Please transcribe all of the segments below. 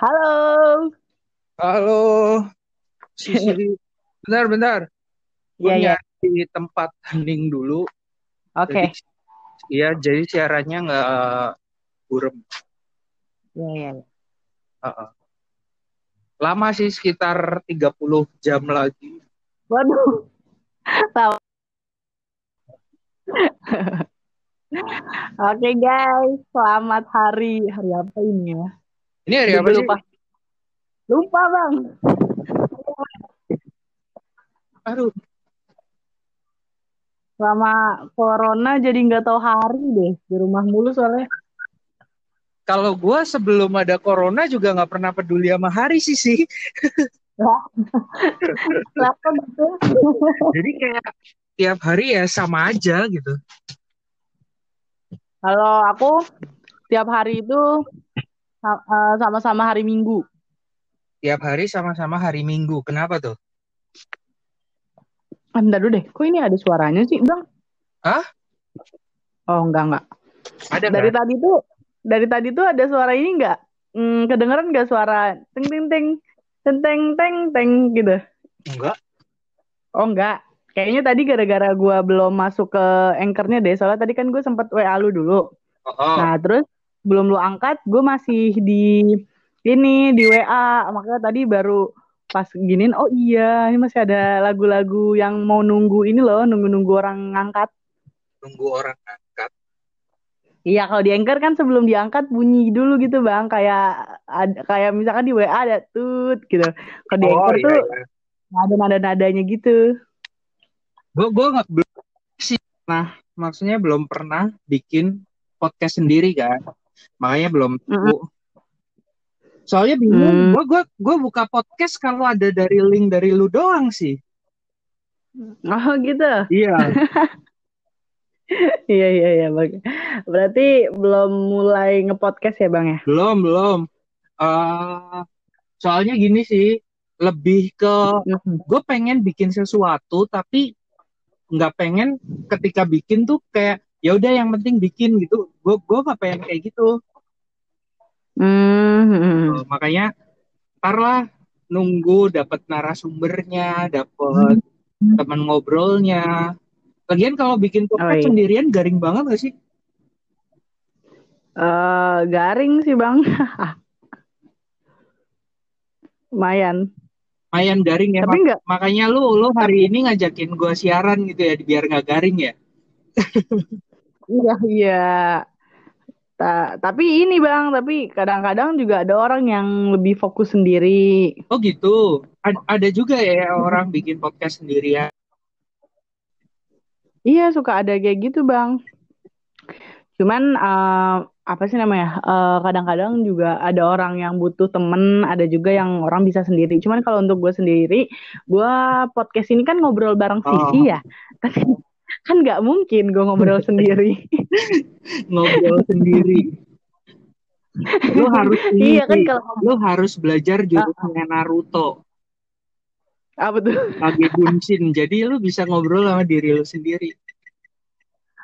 Halo. Halo, Sisi. Bentar, bentar. Gue Iya, iya. nyari tempat hening dulu. Oke. Jadi, iya, jadi siarannya nggak burem. Iya, iya. iya. Heeh. Lama sih, sekitar 30 jam lagi. Waduh. Tahu. Oke guys, selamat hari hari apa ini ya? Ini hari apa sih? lupa. Lupa bang. Aduh, Selama corona jadi nggak tahu hari deh di rumah mulu soalnya. kalau gue sebelum ada corona juga nggak pernah peduli sama hari sih sih. Gitu? Jadi kayak tiap hari ya sama aja gitu. Kalau aku tiap hari itu sama-sama hari Minggu. Tiap hari sama-sama hari Minggu. Kenapa tuh? Ah, bentar dulu deh, kok ini ada suaranya sih bang? Hah? Oh enggak enggak. Ada Dari kan? tadi tuh dari tadi tuh ada suara ini enggak? Hmm, kedengeran enggak suara ting ting ting teng teng teng teng gitu? Enggak. Oh enggak. Kayaknya tadi gara-gara gua belum masuk ke anchornya deh. Soalnya tadi kan gue sempat WA lu dulu. Oh, oh. Nah terus belum lu angkat, gue masih di ini di WA. Makanya tadi baru pas giniin, oh iya ini masih ada lagu-lagu yang mau nunggu ini loh, nunggu-nunggu orang ngangkat. Nunggu orang angkat. Iya, kalau di Anchor kan sebelum diangkat bunyi dulu gitu, Bang. Kayak ada, kayak misalkan di WA ada tut gitu. Kalau di Oh Anchor iya, tuh iya. ada nada-nadanya gitu. Gue gue nggak belum sih. Nah, maksudnya belum pernah bikin podcast sendiri kan. Makanya belum tahu. Soalnya bingung. Gue gue gue buka podcast kalau ada dari link dari lu doang sih. Oh gitu. Iya. Iya, iya, iya, Bang. Berarti belum mulai ngepodcast ya, Bang ya? belum belum. eh soalnya gini sih. Lebih ke gue pengen bikin sesuatu tapi nggak pengen ketika bikin tuh kayak ya udah yang penting bikin gitu. Gue gue nggak pengen kayak gitu. Hmm. Tuh, makanya ntar lah nunggu dapat narasumbernya, dapat teman ngobrolnya. Lagian kalau bikin Oh podcast iya. sendirian garing banget gak sih? Eh, garing sih, Bang. Lumayan. Lumayan garing ya. Tapi Mak- enggak makanya lu lu hari ini ngajakin gua siaran gitu ya biar nggak garing ya. iya, iya. Ta- tapi ini, Bang, tapi kadang-kadang juga ada orang yang lebih fokus sendiri. Oh gitu. Ad- ada juga ya orang bikin podcast sendirian. Iya, suka ada kayak gitu, Bang. Cuman eh, apa sih namanya? Eh, kadang-kadang juga ada orang yang butuh temen, ada juga yang orang bisa sendiri. Cuman kalau untuk gue sendiri, gue podcast ini kan ngobrol bareng Oh, Sisi ya. Tapi kan nggak mungkin gue ngobrol sendiri. ngobrol sendiri. Lu harus ini Iya kan kalau Lu harus belajar Ah, jurusnya Naruto. apa tuh? Kage Bunshin. Jadi lu bisa ngobrol sama diri lu sendiri.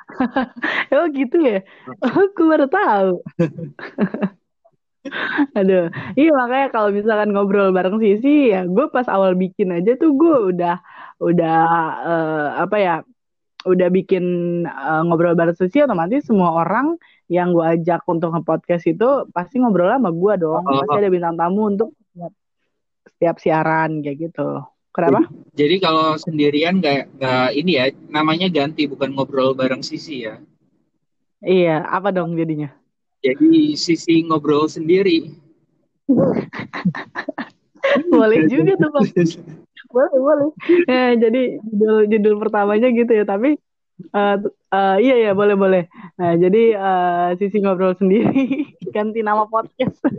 Oh gitu ya? Oh, gue baru tahu. Aduh, iya makanya kalau misalkan ngobrol bareng Sisi ya gue pas awal bikin aja tuh gue udah udah eh, apa ya udah bikin eh, ngobrol bareng Sisi otomatis semua orang yang gue ajak untuk nge-podcast itu pasti ngobrol sama gue dong Oh, pasti ada bintang tamu untuk setiap, setiap siaran kayak gitu Jadi, kenapa? jadi kalau sendirian nggak nggak ini ya namanya ganti bukan ngobrol bareng Sisi ya. Iya apa dong jadinya? Jadi Sisi ngobrol sendiri. Boleh juga tuh bang, boleh boleh. Eh, jadi judul judul pertamanya gitu ya tapi eh, eh, iya ya boleh boleh. Nah jadi eh, Sisi ngobrol sendiri ganti nama podcast.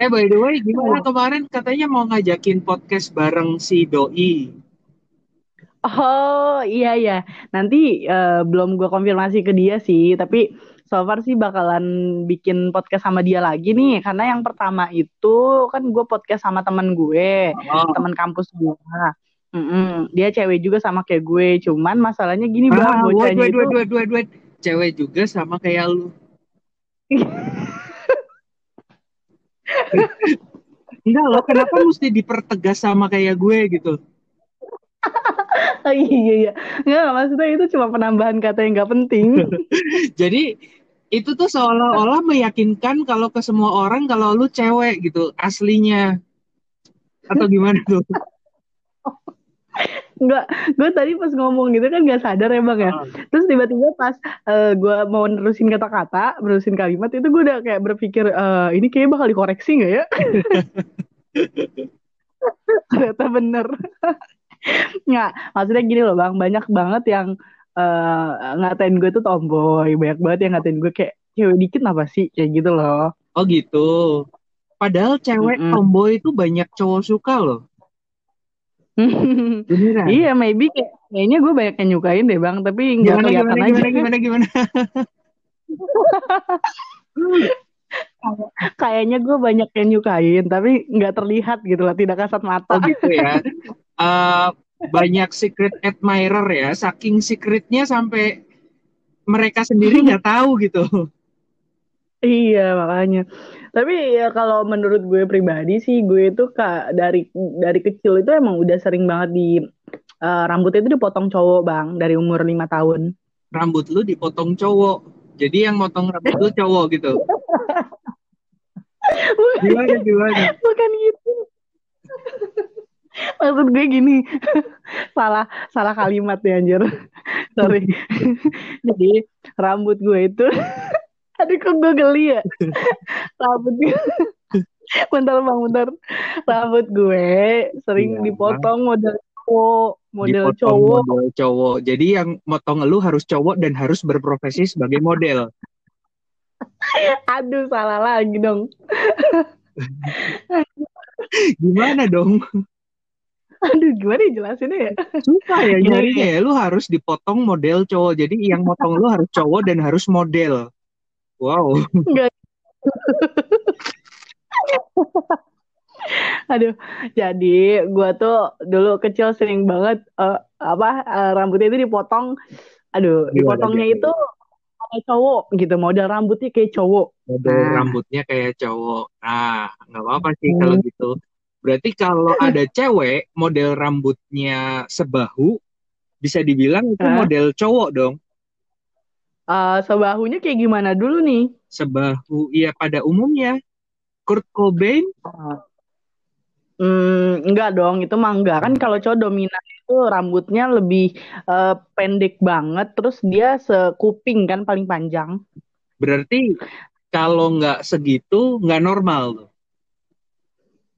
Eh by the way, gimana kemarin katanya mau ngajakin podcast bareng si Doi. Oh iya ya, nanti eh, belum gue konfirmasi ke dia sih, tapi so far sih bakalan bikin podcast sama dia lagi nih, karena yang pertama itu kan gue podcast sama teman gue, Oh, teman kampus gue. Mm-mm. Dia cewek juga sama kayak gue, cuman masalahnya gini bang, ah, wait, bocahnya itu wait, wait, wait, wait. Cewek juga sama kayak lu. Enggak loh, kenapa mesti dipertegas sama kayak gue gitu? oh, iya iya. Enggak, maksudnya itu cuma penambahan kata yang nggak penting. Jadi itu tuh seolah-olah meyakinkan kalau ke semua orang kalau lu cewek gitu aslinya. Atau gimana tuh? Enggak, gue tadi pas ngomong gitu kan gak sadar ya bang ya. Uh. Terus tiba-tiba pas uh, gue mau nerusin kata-kata, nerusin kalimat itu gue udah kayak berpikir uh, ini kayaknya bakal dikoreksi gak ya? Ternyata bener. Nggak, maksudnya gini loh bang, banyak banget yang uh, ngatain gue tuh tomboy, banyak banget yang ngatain gue kayak cewek dikit apa sih kayak gitu loh. Oh gitu. Padahal cewek mm -hmm. tomboy itu banyak cowok suka loh. iya, maybe kayak, kayaknya gue banyak yang nyukain deh bang, tapi nggak kelihatan gimana, aja. Gimana gimana gimana? kayaknya gue banyak yang nyukain, tapi nggak terlihat gitu lah, tidak kasat mata. Oh gitu ya. Uh, banyak secret admirer ya, saking secretnya sampai mereka sendiri nggak tahu gitu. Iya makanya. Tapi ya kalau menurut gue pribadi sih gue itu kak dari dari kecil itu emang udah sering banget di uh, rambutnya itu dipotong cowok bang dari umur lima tahun. Rambut lu dipotong cowok. Jadi yang motong rambut lu cowok gitu. gimana gimana? Bukan gitu. Maksud gue gini, salah salah kalimat ya anjir. Sorry. Jadi rambut gue itu Aduh kok gue geli ya Rambut gue Bentar bang, bentar Rambut gue sering ya. dipotong model cowok Model dipotong cowok model cowok Jadi yang motong lu harus cowok dan harus berprofesi sebagai model Aduh salah lagi dong Gimana dong? Aduh gimana jelasinnya ya? Susah ya nyarinya ya. Lu harus dipotong model cowok. Jadi yang motong lu harus cowok dan harus model. Wow. Enggak. Aduh, jadi gue tuh dulu kecil sering banget uh, apa uh, rambutnya itu dipotong. Aduh, Gimana dipotongnya itu kayak cowok gitu, model rambutnya kayak cowok. Model nah. rambutnya kayak cowok. Nah, nggak apa-apa sih hmm. kalau gitu. Berarti kalau ada cewek model rambutnya sebahu, bisa dibilang itu model cowok dong. Uh, sebahunya kayak gimana dulu nih? Sebahu, ya pada umumnya. Kurt Cobain? Uh, hmm, enggak dong, itu mah enggak. Kan kalau cowok dominan itu rambutnya lebih uh, pendek banget, terus dia sekuping kan paling panjang. Berarti kalau nggak segitu, nggak normal tuh?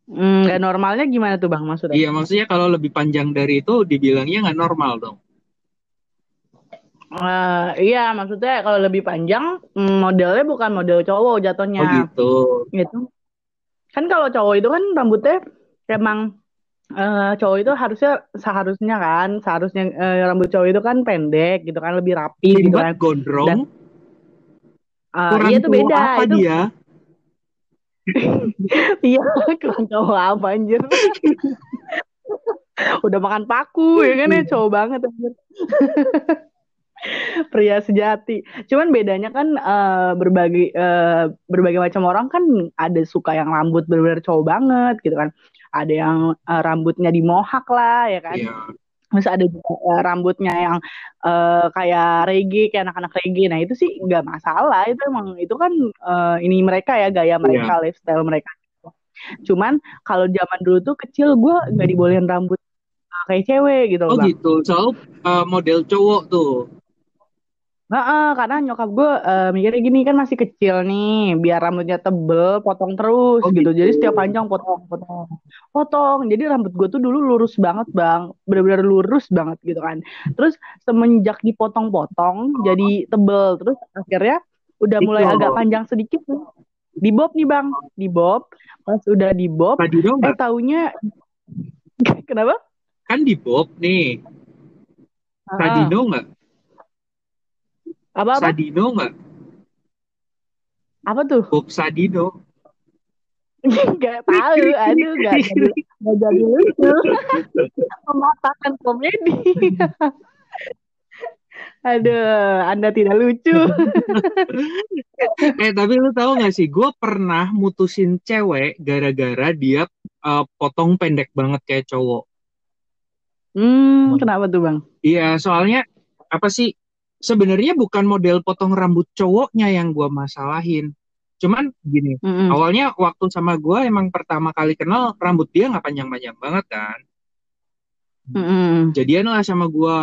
Hmm, nggak normalnya gimana tuh bang maksudnya? Iya maksudnya kalau lebih panjang dari itu dibilangnya nggak normal dong. Uh, iya, maksudnya kalau lebih panjang mm, modelnya bukan model cowok jatuhnya. Oh gitu. Gitu. Kan kalau cowok itu kan rambutnya emang uh, cowok itu harusnya seharusnya kan seharusnya uh, rambut cowok itu kan pendek gitu kan lebih rapi Limbat gitu kan. gondrong. Dan, uh, iya itu beda apa itu. dia? Iya, kurang cowok apa anjir. Udah makan paku ya kan ya cowok banget anjir. pria sejati. Cuman bedanya kan uh, berbagai uh, berbagai macam orang kan ada suka yang rambut benar-benar cowok banget gitu kan. Ada yang uh, rambutnya dimohak lah ya kan. Yeah. Terus ada juga uh, rambutnya yang uh, kayak reggae, kayak anak-anak reggae. Nah itu sih nggak masalah. Itu emang itu kan uh, ini mereka ya gaya mereka, yeah. lifestyle mereka. Cuman kalau zaman dulu tuh kecil gue nggak dibolehin rambut kayak cewek gitu Oh bang. gitu, so uh, model cowok tuh. Nah, uh, karena nyokap gue uh, mikirnya gini kan masih kecil nih, biar rambutnya tebel, potong terus oh, gitu. gitu. Jadi setiap panjang potong, potong, potong. Jadi rambut gue tuh dulu lurus banget bang, benar-benar lurus banget gitu kan. Terus semenjak dipotong-potong, jadi tebel. Terus akhirnya udah mulai Itu. agak panjang sedikit nih. Di bob nih bang, di bob. Pas udah di bob, eh taunya kenapa? Kan di bob nih. Sadino nggak? Apa, apa? Sadino nggak? Apa tuh? Bob Sadino. Gak tahu, aduh gak jadi, gak jadi lucu. Mematahkan komedi. Aduh, Anda tidak lucu. eh tapi lu tahu gak sih, gue pernah mutusin cewek gara-gara dia uh, potong pendek banget kayak cowok. Hmm, kenapa tuh bang? Iya, soalnya apa sih? Sebenarnya bukan model potong rambut cowoknya yang gue masalahin. Cuman gini, mm -hmm. awalnya waktu sama gue emang pertama kali kenal rambut dia nggak panjang-panjang banget kan. Mm -hmm. Jadian lah sama gue,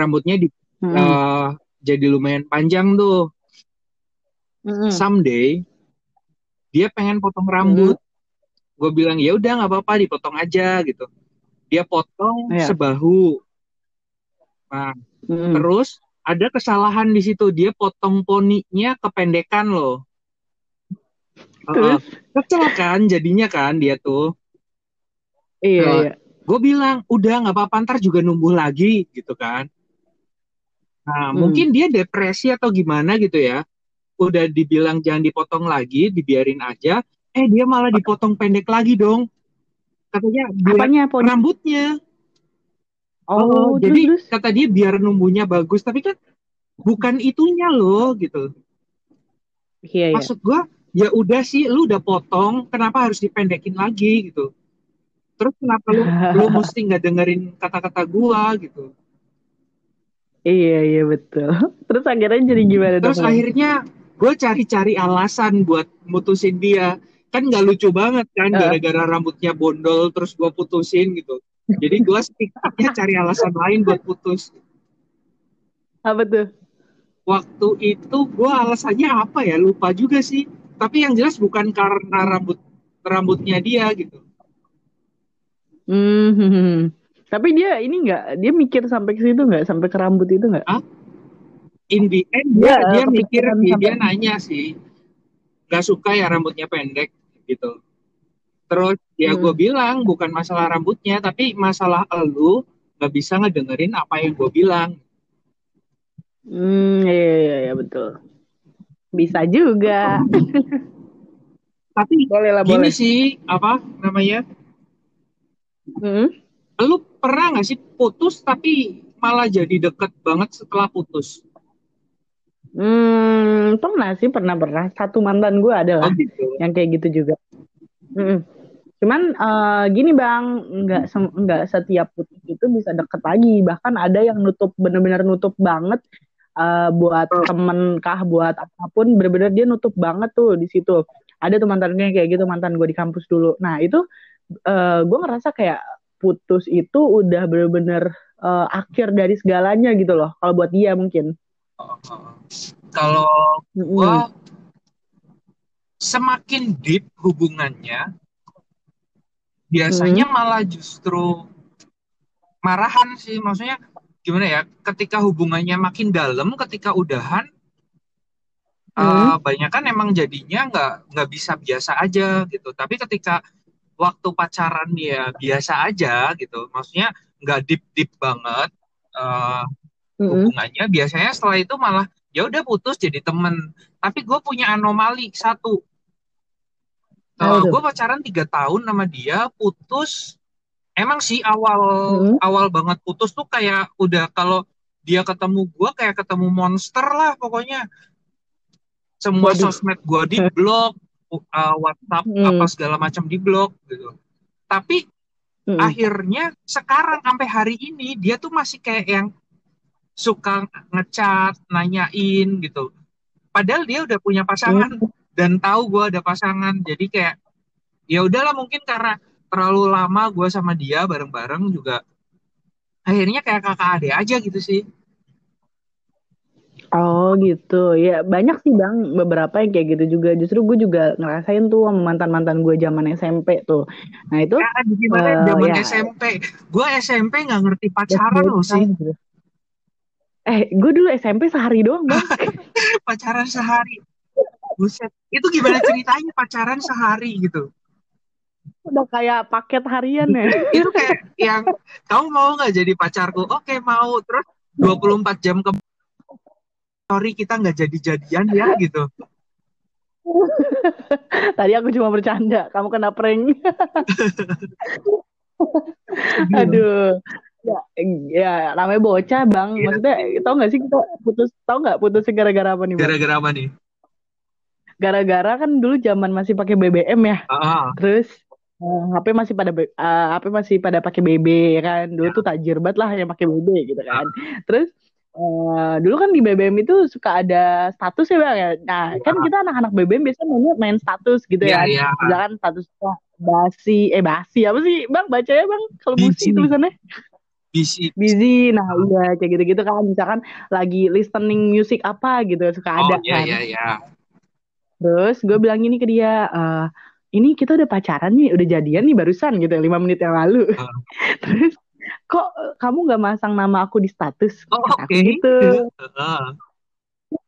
rambutnya di hmm. uh, jadi lumayan panjang tuh. Hmm. Someday dia pengen potong rambut. Hmm. Gue bilang ya udah nggak apa-apa dipotong aja gitu. Dia potong yeah. sebahu. Nah, hmm. terus ada kesalahan di situ. Dia potong poninya kependekan loh. Uh, kesel kan jadinya kan dia tuh. Iya. Uh, iya. Gue bilang udah nggak apa-apa ntar juga numbuh lagi gitu kan. Nah, hmm. mungkin dia depresi atau gimana gitu ya. Udah dibilang jangan dipotong lagi, dibiarin aja. Eh, dia malah dipotong pendek lagi dong. Katanya Apanya, rambutnya. Oh, oh jadi terus. kata dia biar numbuhnya bagus, tapi kan bukan itunya loh gitu. Iya, iya. Maksud gua, ya udah sih lu udah potong, kenapa harus dipendekin lagi gitu. Terus kenapa lu lu mesti nggak dengerin kata-kata gua gitu. Iya iya betul. Terus akhirnya jadi gimana? Terus akhirnya gue cari-cari alasan buat mutusin dia. Kan nggak lucu banget kan gara-gara rambutnya bondol terus gue putusin gitu. Jadi gue setidaknya cari alasan lain buat putus. Apa tuh? Waktu itu gue alasannya apa ya lupa juga sih. Tapi yang jelas bukan karena rambut rambutnya dia gitu. Hmm. Tapi dia ini nggak, dia mikir sampai ke situ nggak, sampai ke rambut itu nggak? Hah? In the end dia, ya, dia mikir, sampai... dia nanya sih, nggak suka ya rambutnya pendek gitu. Terus ya hmm. gue bilang bukan masalah rambutnya, tapi masalah elu nggak bisa ngedengerin apa yang gue bilang. Hmm, iya, iya, iya betul. Bisa juga. tapi boleh lah, gini boleh. sih, apa namanya? Hmm? lu pernah nggak sih putus tapi malah jadi deket banget setelah putus? Hmm, pernah sih, pernah pernah. Satu mantan gue adalah oh, gitu. yang kayak gitu juga. Hmm. Cuman uh, gini bang, nggak nggak setiap putus itu bisa deket lagi. Bahkan ada yang nutup bener-bener nutup banget uh, buat oh. temen kah, buat apa pun. Bener-bener dia nutup banget tuh di situ. Ada tuh mantannya kayak gitu mantan gue di kampus dulu. Nah itu uh, gue ngerasa kayak putus itu udah bener-bener uh, akhir dari segalanya gitu loh kalau buat dia mungkin kalau mm. semakin deep hubungannya biasanya mm. malah justru marahan sih maksudnya gimana ya ketika hubungannya makin dalam ketika udahan mm. uh, banyak kan emang jadinya nggak nggak bisa biasa aja gitu tapi ketika waktu pacaran ya biasa aja gitu maksudnya nggak deep deep banget uh, hubungannya mm-hmm. biasanya setelah itu malah ya udah putus jadi temen tapi gue punya anomali satu uh, gue pacaran tiga tahun sama dia putus emang sih awal mm-hmm. awal banget putus tuh kayak udah kalau dia ketemu gue kayak ketemu monster lah pokoknya semua Waduh. sosmed gue di blok uh, WhatsApp hmm. apa segala macam di blog gitu. Tapi hmm. akhirnya sekarang sampai hari ini dia tuh masih kayak yang suka ngechat, nanyain gitu. Padahal dia udah punya pasangan hmm. Dan tahu gue ada pasangan. Jadi kayak ya udahlah mungkin karena terlalu lama gue sama dia bareng-bareng juga akhirnya kayak kakak adik aja gitu sih. Oh gitu, ya banyak sih bang beberapa yang kayak gitu juga. Justru gue juga ngerasain tuh sama mantan mantan gue zaman SMP tuh. Nah itu. Ya, gimana uh, zaman ya. SMP? Gue SMP nggak ngerti pacaran loh sih. Gitu. Eh, gue dulu SMP sehari doang bang. pacaran sehari. Buset, itu gimana ceritanya pacaran sehari gitu? Udah kayak paket harian ya. itu kayak yang kamu mau nggak jadi pacarku? Oke mau. Terus 24 jam ke sorry kita nggak jadi-jadian ya gitu. Tadi aku cuma bercanda, kamu kena prank. Aduh. ya, ya namanya bocah bang Iya. maksudnya tau gak sih kita putus tau nggak putus gara-gara apa nih Gara-gara apa nih? Gara-gara kan dulu zaman masih pakai BBM ya. Ah, terus eh, HP masih pada B- eh, HP masih pada pakai BB ya kan? Dulu Ya. tuh tajir banget lah yang pakai BB gitu kan. Terus eh, dulu kan di BBM itu suka ada status ya bang ya? Nah kan kita anak-anak BBM biasanya mainnya main status gitu Iya, ya. iya. misalkan statusnya basi eh basi apa sih? Bang bacanya bang kalau busi tulisannya. Busy. busy nah iya kayak gitu-gitu kan. Misalkan lagi listening music apa gitu suka Oh, ada iya, kan. iya, iya. Terus gue bilang gini ke dia eh, ini kita udah pacaran nih udah jadian nih barusan gitu lima menit yang lalu Ah. terus kok kamu nggak masang nama aku di status Oh, kata aku oke. gitu Ah,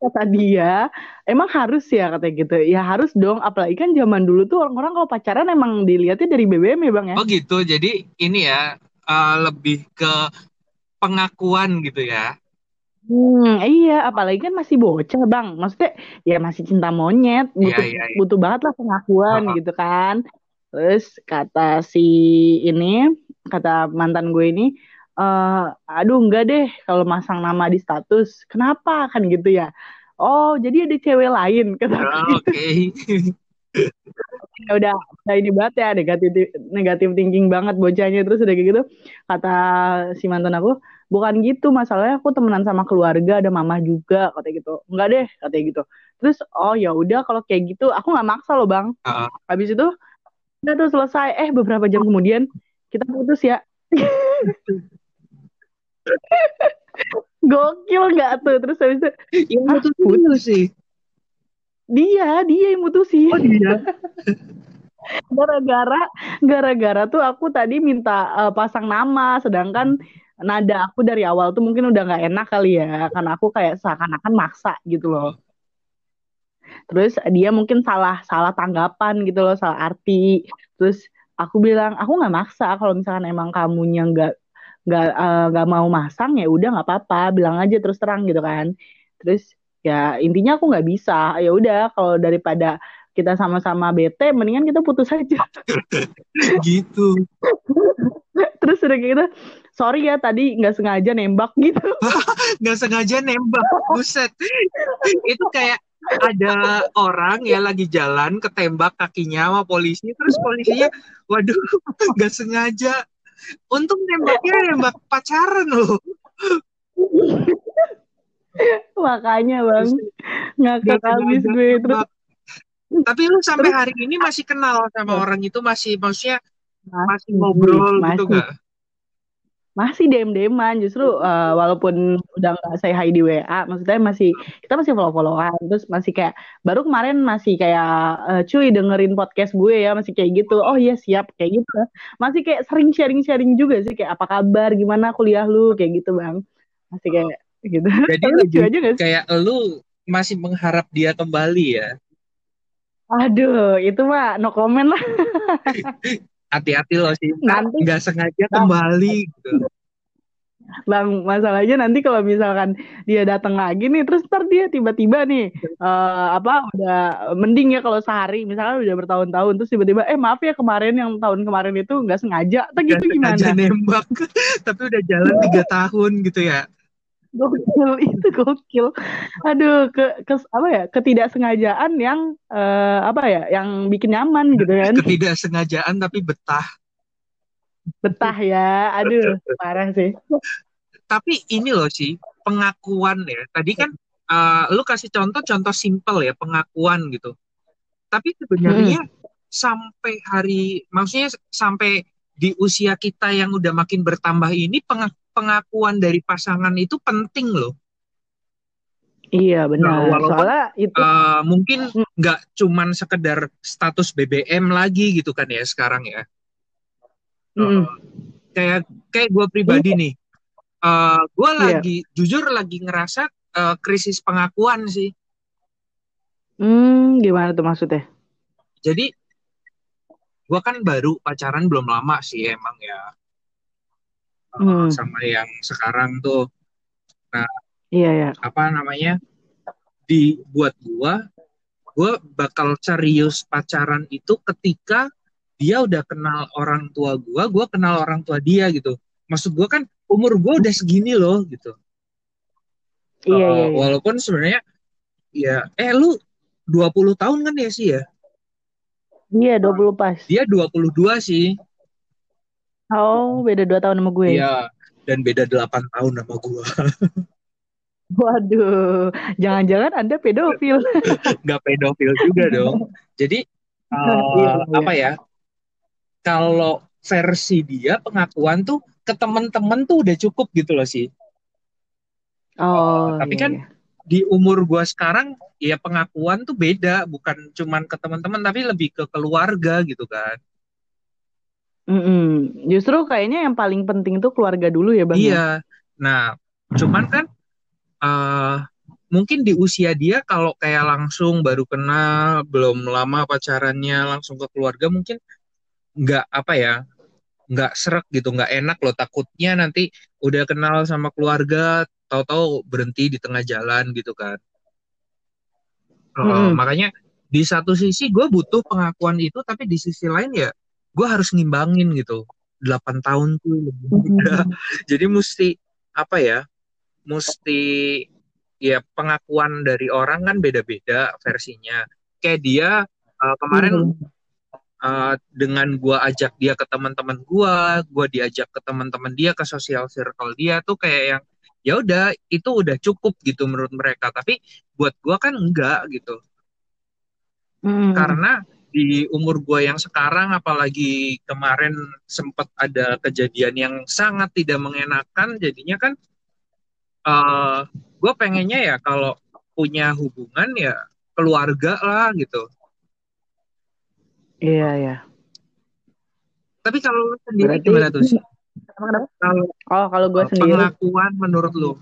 kata dia emang harus ya katanya gitu ya harus dong apalagi kan zaman dulu tuh orang-orang kalau pacaran emang dilihatnya dari BBM ya bang ya Oh gitu. Jadi ini ya eh, lebih ke pengakuan gitu ya. Hmm, iya, apalagi kan masih bocah, Bang. Maksudnya ya masih cinta monyet, Iya, butuh iya, iya. butuh banget lah pengakuan Ah. gitu kan. Terus kata si ini, kata mantan gue ini, eh aduh enggak deh kalau masang nama di status. Kenapa kan gitu ya? Oh, jadi ada cewek lain kata Ah, gitu. Oke. Ya udah, udah ini banget ya negatif negatif thinking banget bocahnya terus udah kayak gitu kata si mantan aku bukan gitu masalahnya aku temenan sama keluarga ada mama juga katanya gitu enggak deh katanya gitu terus oh ya udah kalau kayak gitu aku nggak maksa loh bang Ah. habis itu udah tuh selesai eh beberapa jam kemudian kita putus ya gokil nggak tuh terus habis itu Yang "Hah, putus putus?" dulu sih. dia dia yang mutusin Oh dia. gara-gara gara-gara tuh aku tadi minta eh, pasang nama sedangkan nada aku dari awal tuh mungkin udah nggak enak kali ya karena aku kayak seakan-akan maksa gitu loh. Terus dia mungkin salah salah tanggapan gitu loh salah arti. Terus aku bilang aku nggak maksa kalau misalkan emang kamunya nggak nggak eh, nggak mau masang ya udah nggak apa-apa bilang aja terus terang gitu kan. Terus ya intinya aku nggak bisa. Ya udah kalau daripada kita sama-sama bete mendingan kita putus aja. Gitu. terus udah gitu sorry ya tadi nggak sengaja nembak gitu. Nggak sengaja nembak. Buset. Itu kayak ada orang ya lagi jalan ketembak kakinya sama polisi terus polisinya waduh nggak sengaja. Untung nembaknya nembak pacaran loh. Makanya bang. Ngakak Nggak habis gue terus tapi lu sampai hari ini masih kenal sama orang itu? Masih maksudnya masih ngobrol gitu masih. nggak masih dem deman justru eh, walaupun udah nggak say hi di WA maksudnya masih kita masih follow followan terus masih kayak baru kemarin masih kayak eh, cuy dengerin podcast gue ya masih kayak gitu oh iya siap kayak gitu. Masih kayak sering sharing sharing juga sih kayak apa kabar gimana kuliah lu kayak gitu bang. Masih kayak gitu. Jadi lucu lu aja gak sih? kayak lu masih mengharap dia kembali ya? Aduh itu mah no comment lah hati-hati loh sih. Nanti nggak sengaja kembali gitu. Bang, masalahnya nanti kalau misalkan dia datang lagi nih, terus ntar dia tiba-tiba nih, eh apa, udah mending ya kalau sehari, misalkan udah bertahun-tahun, terus tiba-tiba, eh maaf ya kemarin yang tahun kemarin itu nggak sengaja, nggak gitu sengaja gimana? nembak. Tapi udah jalan tiga tahun gitu ya Gokil, itu gokil. Aduh, ke, ke apa ya, ketidaksengajaan yang, eh apa ya, yang bikin nyaman gitu kan. ketidaksengajaan tapi betah Betah ya, aduh, parah sih. tapi ini loh sih pengakuan ya tadi kan eh, lu kasih contoh contoh simpel ya pengakuan gitu tapi sebenarnya sampai hari maksudnya sampai di usia kita yang udah makin bertambah ini penga- pengakuan dari pasangan itu penting loh Iya, Nah, benar. walaupun Soalnya itu, eh, mungkin Hmm. nggak cuman sekedar status BBM lagi gitu kan ya sekarang ya mm-mm. kayak kayak gue pribadi nih eh gue Iya. lagi jujur lagi ngerasa eh, krisis pengakuan sih Hmm, gimana tuh maksudnya? jadi gue kan baru pacaran belum lama sih emang ya Hmm. sama yang sekarang tuh Iya, ya. apa namanya dibuat gue gue bakal serius pacaran itu ketika dia udah kenal orang tua gue gue kenal orang tua dia gitu maksud gue kan umur gue udah segini loh gitu Iya, Uh, iya, iya. walaupun sebenarnya ya eh lu 20 tahun kan ya sih ya Iya, 20 pas. dia 22 sih Oh, beda 2 tahun sama gue. Iya, dan beda 8 tahun sama gue. Waduh, jangan-jangan Anda pedofil. Nggak pedofil juga dong. Jadi, uh, Iya, iya. apa ya, kalau versi dia pengakuan tuh ke temen-temen tuh udah cukup gitu loh sih. Oh, tapi iya, kan iya. di umur gue sekarang, ya pengakuan tuh beda. Bukan cuman ke teman-teman, tapi lebih ke keluarga gitu kan. Mm-mm. Justru kayaknya yang paling penting itu keluarga dulu ya, Bang. ya? Iya. Nah, cuman kan uh, mungkin di usia dia kalau kayak langsung baru kenal, belum lama pacarannya langsung ke keluarga mungkin nggak apa ya, nggak serak gitu, nggak enak loh. Takutnya nanti udah kenal sama keluarga, tahu-tahu berhenti di tengah jalan gitu kan. Uh, Mm-mm. makanya di satu sisi gue butuh pengakuan itu, tapi di sisi lain ya gue harus ngimbangin gitu. 8 tahun tuh lebih muda. Mm-mm. Jadi mesti apa ya? Mesti ya pengakuan dari orang kan beda-beda versinya. Kayak dia uh, kemarin Iya. uh, dengan gua ajak dia ke teman-teman gua, gua diajak ke teman-teman dia ke sosial circle dia tuh kayak yang ya udah itu udah cukup gitu menurut mereka. Tapi buat gua kan enggak gitu. Mm-mm. Karena di umur gue yang sekarang apalagi kemarin sempat ada kejadian yang sangat tidak mengenakan jadinya kan uh, gue pengennya ya kalau punya hubungan ya keluarga lah gitu Iya, iya. tapi kalau lu sendiri Berarti gimana tuh sih kalau Oh, kalau gue uh, sendiri pengakuan menurut lu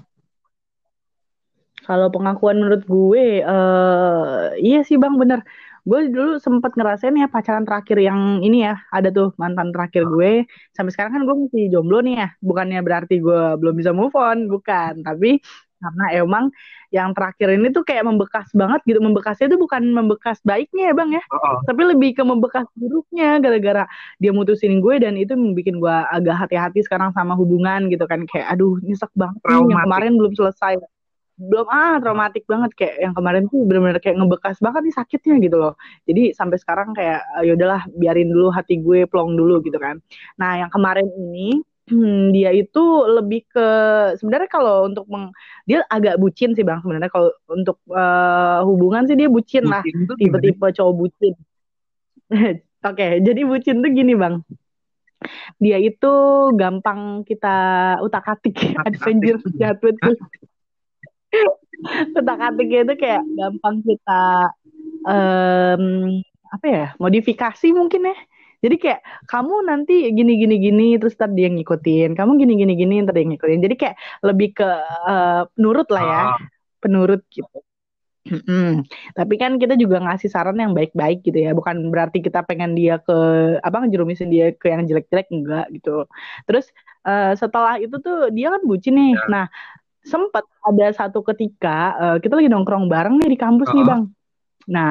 Kalau pengakuan menurut gue, eh iya sih bang bener. Gue dulu sempat ngerasain ya pacaran terakhir yang ini ya, ada tuh mantan terakhir gue. Sampai sekarang kan gue masih jomblo nih ya. Bukannya berarti gue belum bisa move on, bukan. Tapi karena emang yang terakhir ini tuh kayak membekas banget gitu. Membekasnya tuh bukan membekas baiknya ya bang ya. oh, oh. Tapi lebih ke membekas buruknya gara-gara dia mutusin gue dan itu bikin gue agak hati-hati sekarang sama hubungan gitu kan. Kayak aduh nyesek banget yang kemarin belum selesai belum ah traumatik banget. Kayak yang kemarin tuh benar-benar kayak ngebekas banget nih sakitnya gitu loh. Jadi sampai sekarang kayak "Ah, ya udahlah biarin dulu hati gue plong dulu gitu kan. Nah yang kemarin ini hmm, dia itu lebih ke sebenarnya kalau untuk meng, dia agak bucin sih bang sebenarnya. Kalau untuk eh, hubungan sih dia bucin lah. Bucin gimana? tipe-tipe cowok bucin. Oke jadi bucin tuh gini bang. Dia itu gampang kita utak-atik adventure jahat gue. utak-atiknya itu kayak gampang kita em, apa ya modifikasi mungkin ya jadi kayak kamu nanti gini gini gini terus ntar dia ngikutin kamu gini gini gini ntar dia ngikutin jadi kayak lebih ke eh, penurut lah ya Ah, penurut gitu Mm-mm. Tapi kan kita juga ngasih saran yang baik-baik gitu ya. Bukan berarti kita pengen dia ke apa ngejerumisin dia ke yang jelek-jelek enggak gitu. Terus eh, setelah itu tuh dia kan bucin nih. Ya. Nah, sempat ada satu ketika eh, kita lagi nongkrong bareng nih di kampus nih, Ah. Bang. Nah,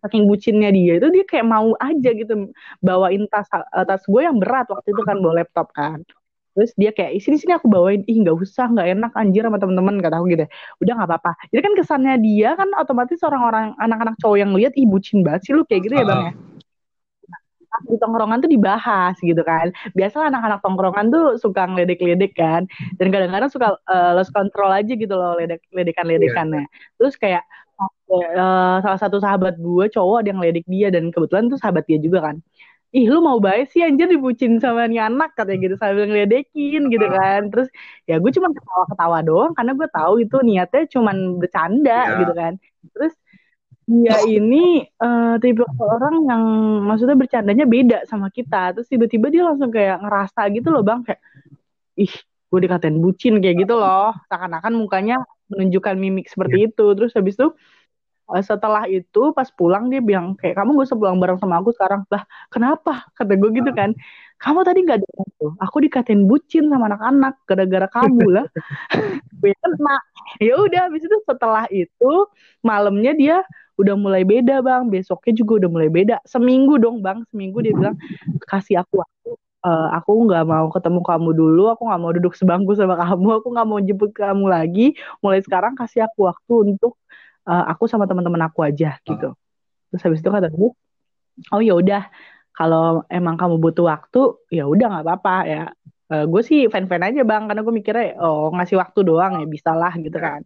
saking bucinnya dia itu dia kayak mau aja gitu bawain tas eh, tas gue yang berat waktu itu kan bawa laptop kan. Terus dia kayak sini sini aku bawain ih nggak usah nggak enak anjir sama temen-temen kata aku gitu udah nggak apa-apa jadi kan kesannya dia kan otomatis orang-orang anak-anak cowok yang lihat ih bucin banget sih lu kayak gitu ya bang ya di tongkrongan tuh dibahas gitu kan. Biasa anak-anak tongkrongan tuh suka ngeledek-ledek kan. Dan kadang-kadang suka eh, lost control aja gitu loh ledek ledekan-ledekannya. Terus kayak eh, salah satu sahabat gue cowok ada yang ledek dia. Dan kebetulan tuh sahabat dia juga kan. Ih lu mau baik sih anjir dibucin sama nih anak katanya gitu sambil ngeledekin gitu kan. Terus ya gue cuma ketawa-ketawa doang karena gue tahu itu niatnya cuma bercanda Iya. gitu kan. Terus dia ini eh, tipe orang yang maksudnya bercandanya beda sama kita. Terus tiba-tiba dia langsung kayak ngerasa gitu loh bang. Kayak ih gue dikatain bucin kayak gitu loh. Seakan-akan mukanya menunjukkan mimik seperti itu. Terus habis itu eh, setelah itu pas pulang dia bilang kayak kamu gak usah pulang bareng sama aku sekarang. Lah kenapa? kata gue gitu kan. Kamu tadi nggak dengar tuh aku dikatain bucin sama anak-anak gara-gara kamu lah. Gue kena. Ya udah habis itu setelah itu malamnya dia udah mulai beda bang besoknya juga udah mulai beda seminggu dong bang seminggu dia bilang kasih aku waktu uh, aku nggak mau ketemu kamu dulu, aku nggak mau duduk sebangku sama kamu, aku nggak mau jemput kamu lagi. Mulai sekarang kasih aku waktu untuk uh, aku sama teman-teman aku aja gitu. Uh. Terus habis itu kata gue, oh ya udah, kalau emang kamu butuh waktu, ya udah nggak apa-apa ya. Uh, gue sih fan-fan aja bang, karena gue mikirnya oh ngasih waktu doang ya bisa lah gitu iya. kan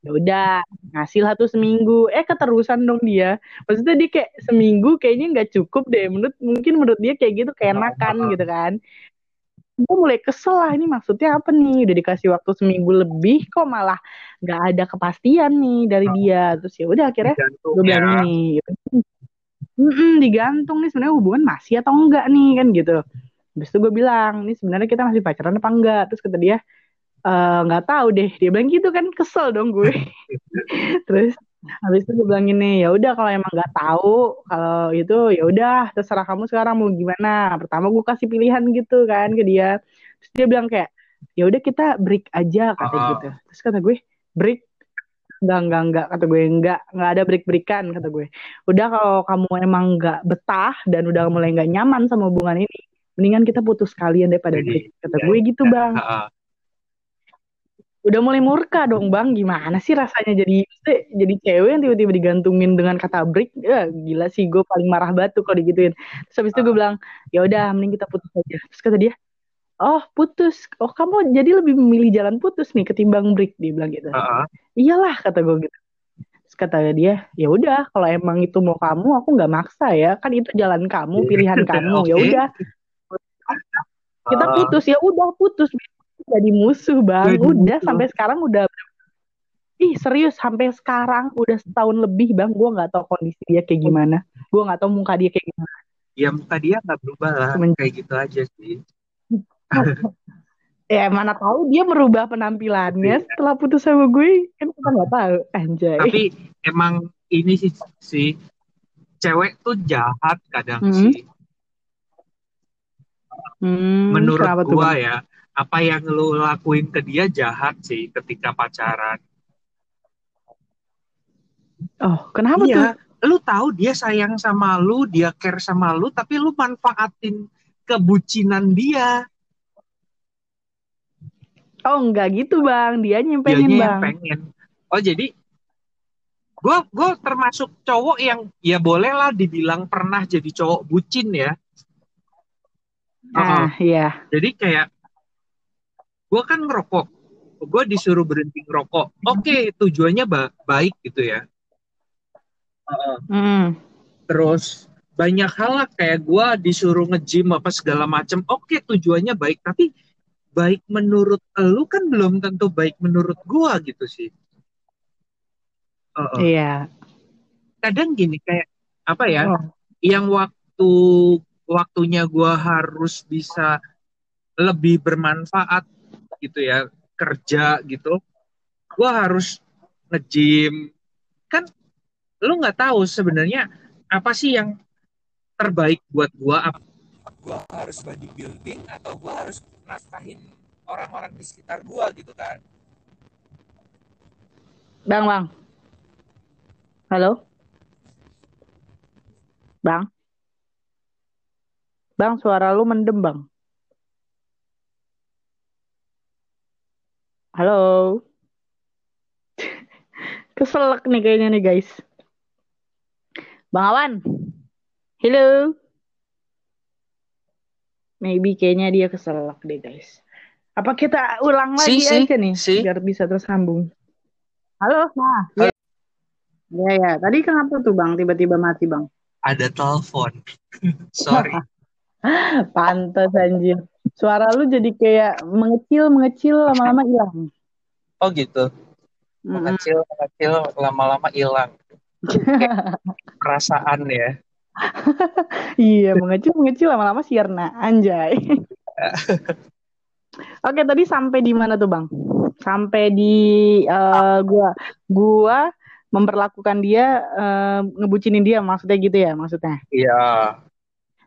ya udah ngasih lah tuh seminggu. Eh keterusan dong dia. Maksudnya dia kayak seminggu kayaknya nggak cukup deh. Menurut mungkin menurut dia kayak gitu keenakan gitu kan. Gue mulai kesel lah ini maksudnya apa nih? Udah dikasih waktu seminggu lebih kok malah nggak ada kepastian nih dari dia. Terus ya udah akhirnya gue bilang ya. nih gitu. Mm digantung nih sebenarnya hubungan masih atau enggak nih kan gitu. Habis itu gue bilang, ini sebenarnya kita masih pacaran apa enggak? Terus kata dia, nggak uh, tahu deh. Dia bilang gitu kan kesel dong gue. Terus habis itu gue bilang gini ya udah kalau emang nggak tahu kalau itu ya udah terserah kamu sekarang mau gimana. Pertama gue kasih pilihan gitu kan ke dia. Terus dia bilang kayak ya udah kita break aja kata uh. gitu. Terus kata gue break? Enggak enggak enggak kata gue. Enggak enggak ada break breakan kata gue. Udah kalau kamu emang enggak betah dan udah mulai enggak nyaman sama hubungan ini mendingan kita putus kalian daripada break kata gue gitu bang. Uh, uh udah mulai murka dong bang. Gimana sih rasanya jadi jadi cewek yang tiba-tiba digantungin dengan kata break? Ya gila sih gue paling marah batu kalau digituin. Terus habis itu gue bilang ya udah mending kita putus aja. Terus kata dia oh putus. Oh kamu jadi lebih memilih jalan putus nih ketimbang break dia bilang gitu. Uh-huh. iyalah kata gue gitu. Terus kata dia ya udah kalau emang itu mau kamu aku nggak maksa ya. Kan itu jalan kamu pilihan kamu. Ya udah. Kita putus ya udah putus jadi musuh bang. Jadi udah musuh. sampai sekarang udah ih serius sampai sekarang udah setahun lebih bang. Gue nggak tahu kondisi dia kayak gimana. Gue nggak tahu muka dia kayak gimana. Ya muka dia nggak berubah lah. Cuman... kayak gitu aja sih. Ya mana tahu dia merubah penampilannya setelah putus sama gue. Kan kita nggak tahu. Anjay. Tapi emang ini sih si cewek tuh jahat kadang hmm. sih. Hmm, menurut gue ya apa yang lu lakuin ke dia jahat sih ketika pacaran. Oh, kenapa iya, tuh? Lu tahu dia sayang sama lu, dia care sama lu, tapi lu manfaatin kebucinan dia. Oh, enggak gitu, Bang. Dia nyimpenin, Dianya Bang. Pengen. Oh, jadi gue gue termasuk cowok yang ya bolehlah dibilang pernah jadi cowok bucin ya. Ah, uh, iya. Jadi kayak gue kan ngerokok. Gue disuruh berhenti ngerokok. Oke okay, tujuannya ba baik gitu ya. Uh, mm. terus banyak hal lah kayak gue disuruh ngejim apa segala macam oke okay, tujuannya baik tapi baik menurut lu kan belum tentu baik menurut gue gitu sih. Uh, uh. iya. Kadang gini kayak apa ya oh. yang waktu waktunya gue harus bisa lebih bermanfaat gitu ya kerja gitu gue harus ngejim kan lu nggak tahu sebenarnya apa sih yang terbaik buat gue apa gue harus bodybuilding atau gue harus nafkahin orang-orang di sekitar gue gitu kan? Bang bang. Halo? Bang? Bang suara lu mendem bang Halo. Keselak nih kayaknya nih guys. Bang Awan. Halo. Maybe kayaknya dia keselak deh guys. Apa kita ulang lagi si, aja nih si. biar bisa tersambung. Halo, nah. Ya. Ya ya, tadi kenapa tuh Bang tiba-tiba mati Bang? Ada telepon. Sorry. Pantes anjir. Suara lu jadi kayak mengecil, mengecil, lama-lama hilang. Oh gitu. Mengecil, mengecil, lama-lama hilang. perasaan ya. iya, mengecil, mengecil, lama-lama sirna. Anjay. Oke, tadi sampai di mana tuh, Bang? Sampai di uh, gua gua memperlakukan dia uh, ngebucinin dia maksudnya gitu ya maksudnya iya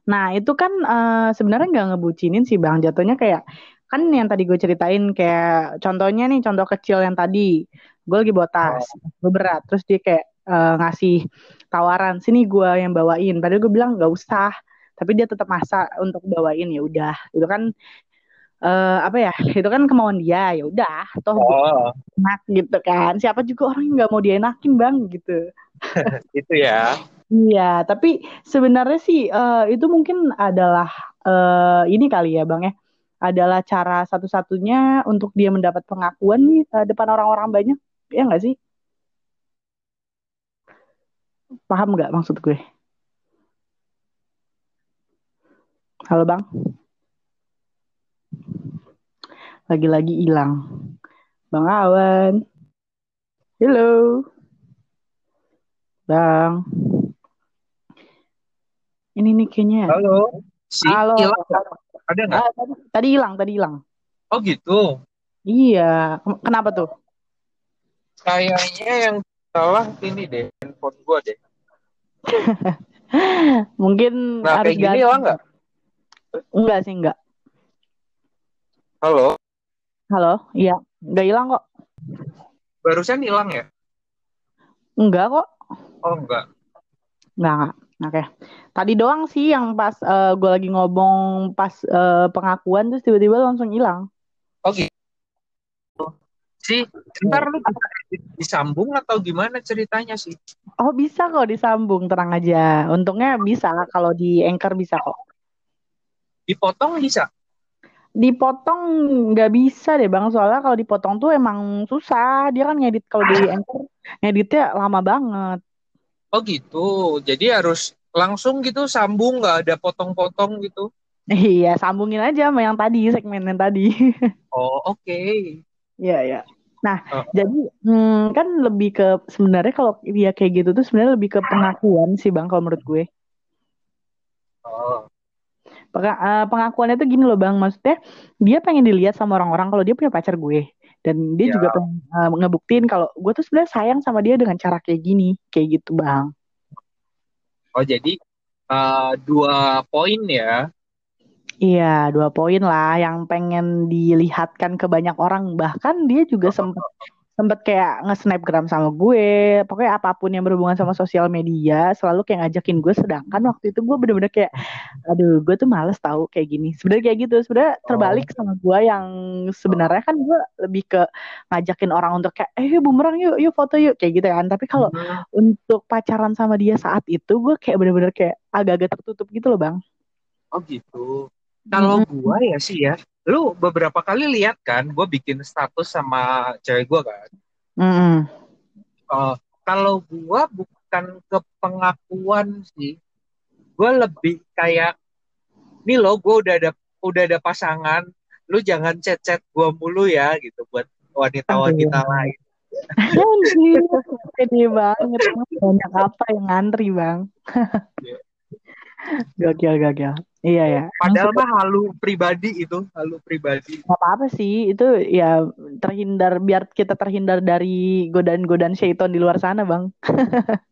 Nah, itu kan uh, sebenarnya nggak ngebucinin sih Bang. Jatuhnya kayak kan yang tadi gue ceritain kayak contohnya nih contoh kecil yang tadi gue lagi bawa tas, oh. gue berat, terus dia kayak uh, ngasih tawaran sini gue yang bawain. Padahal gue bilang nggak usah, tapi dia tetap masa untuk bawain ya udah itu kan uh, apa ya itu kan kemauan dia ya udah toh oh. enak gitu kan siapa juga orang yang nggak mau dienakin bang gitu itu ya iya tapi sebenarnya sih uh, itu mungkin adalah uh, ini kali ya bang ya adalah cara satu-satunya untuk dia mendapat pengakuan nih uh, depan orang-orang banyak ya nggak sih paham nggak maksud gue halo bang lagi-lagi hilang. Bang Awan. Halo. Bang. Ini nih kayaknya. Halo. Si Halo. Hilang. Ada nggak? Ah, tadi, tadi hilang, tadi hilang. Oh gitu. Iya. Kenapa tuh? Kayaknya yang salah ini deh, handphone gua deh. Mungkin nah, harus kayak gini hilang nggak? Enggak sih, enggak. Halo. Halo, iya, nggak hilang kok. Barusan hilang ya? Enggak kok. Oh enggak. Enggak, enggak. Oke. Tadi doang sih yang pas uh, eh, gue lagi ngomong pas uh, pengakuan terus tiba-tiba langsung hilang. Oh gitu. Sih, ntar lu disambung atau gimana ceritanya sih? Oh bisa kok disambung, tenang aja. Untungnya bisa kalau di Anchor bisa kok. Dipotong bisa? dipotong nggak bisa deh bang soalnya kalau dipotong tuh emang susah dia kan ngedit kalau di enter ngeditnya lama banget oh gitu. Jadi harus langsung gitu sambung nggak ada potong-potong gitu? Iya sambungin aja sama yang tadi segmen yang tadi. Oh oke. Okay. iya. Ya nah oh. jadi hmm, kan lebih ke sebenarnya kalau dia kayak gitu tuh sebenarnya lebih ke pengakuan sih bang kalau menurut gue. Oh. Eh, pengakuannya tuh gini loh bang. Maksudnya dia pengen dilihat sama orang-orang kalau dia punya pacar gue dan dia ya. juga pengen uh, ngebuktiin kalau gue tuh sebenarnya sayang sama dia dengan cara kayak gini kayak gitu bang oh jadi uh, dua poin ya Iya, dua poin lah yang pengen dilihatkan ke banyak orang. Bahkan dia juga sempat sempet kayak nge-snapgram sama gue pokoknya apa pun yang berhubungan sama sosial media selalu kayak ngajakin gue sedangkan waktu itu gue bener-bener kayak aduh gue tuh males tahu kayak gini sebenarnya kayak gitu sebenarnya terbalik oh. sama gue yang sebenarnya kan gue lebih ke ngajakin orang untuk kayak eh bumerang yuk yuk foto yuk kayak gitu kan tapi kalau hmm. untuk pacaran sama dia saat itu gue kayak bener-bener kayak agak-agak tertutup gitu loh bang oh gitu kalau hmm. gue ya sih ya lu beberapa kali lihat kan gue bikin status sama cewek gue kan mm. uh, kalau gue bukan ke pengakuan sih gue lebih kayak nih lo gue udah ada udah ada pasangan lu jangan chat chat gue mulu ya gitu buat wanita-wanita lain ini banget banyak apa yang ngantri bang iya. Gokil gokil Iya ya. Padahal mah halu pribadi itu, halu pribadi. Gak apa-apa sih, itu ya terhindar biar kita terhindar dari godaan-godaan syaiton di luar sana, Bang.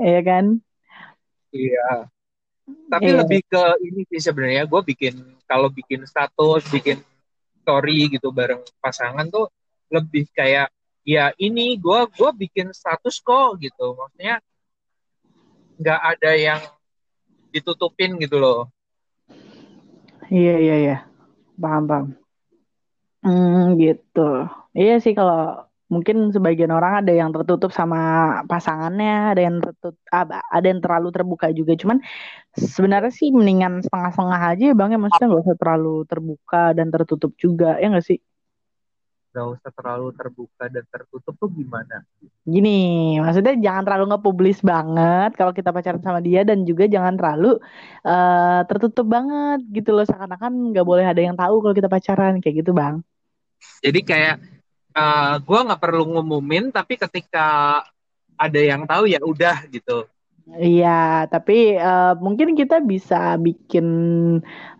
Iya kan? Iya. Tapi iya. lebih ke ini sih sebenarnya gue bikin kalau bikin status, bikin story gitu bareng pasangan tuh lebih kayak ya ini gue gue bikin status kok gitu. Maksudnya nggak ada yang ditutupin gitu loh. Iya iya iya, paham paham. Hmm, gitu. Iya sih kalau mungkin sebagian orang ada yang tertutup sama pasangannya, ada yang tertutup, ada yang terlalu terbuka juga. Cuman sebenarnya sih mendingan setengah-setengah aja ya bang ya, maksudnya nggak usah terlalu terbuka dan tertutup juga, ya nggak sih? Gak usah terlalu terbuka dan tertutup tuh gimana? Gini, maksudnya jangan terlalu ngepublis banget kalau kita pacaran sama dia dan juga jangan terlalu uh, tertutup banget gitu loh seakan-akan nggak boleh ada yang tahu kalau kita pacaran kayak gitu bang. Jadi kayak uh, eh, gue nggak perlu ngumumin tapi ketika ada yang tahu ya udah gitu. Iya, tapi uh, mungkin kita bisa bikin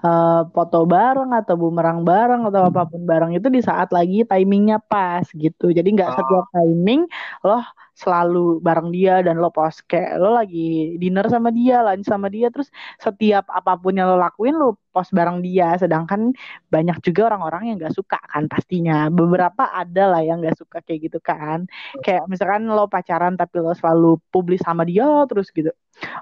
uh, foto bareng atau bumerang bareng atau apa pun bareng itu di saat lagi timingnya pas gitu. Jadi nggak oh. setiap timing loh selalu bareng dia dan lo post kayak lo lagi dinner sama dia, lunch sama dia, terus setiap apa pun yang lo lakuin lo post bareng dia. Sedangkan banyak juga orang-orang yang gak suka kan pastinya. Beberapa ada lah yang gak suka kayak gitu kan. Kayak misalkan lo pacaran tapi lo selalu publis sama dia terus gitu.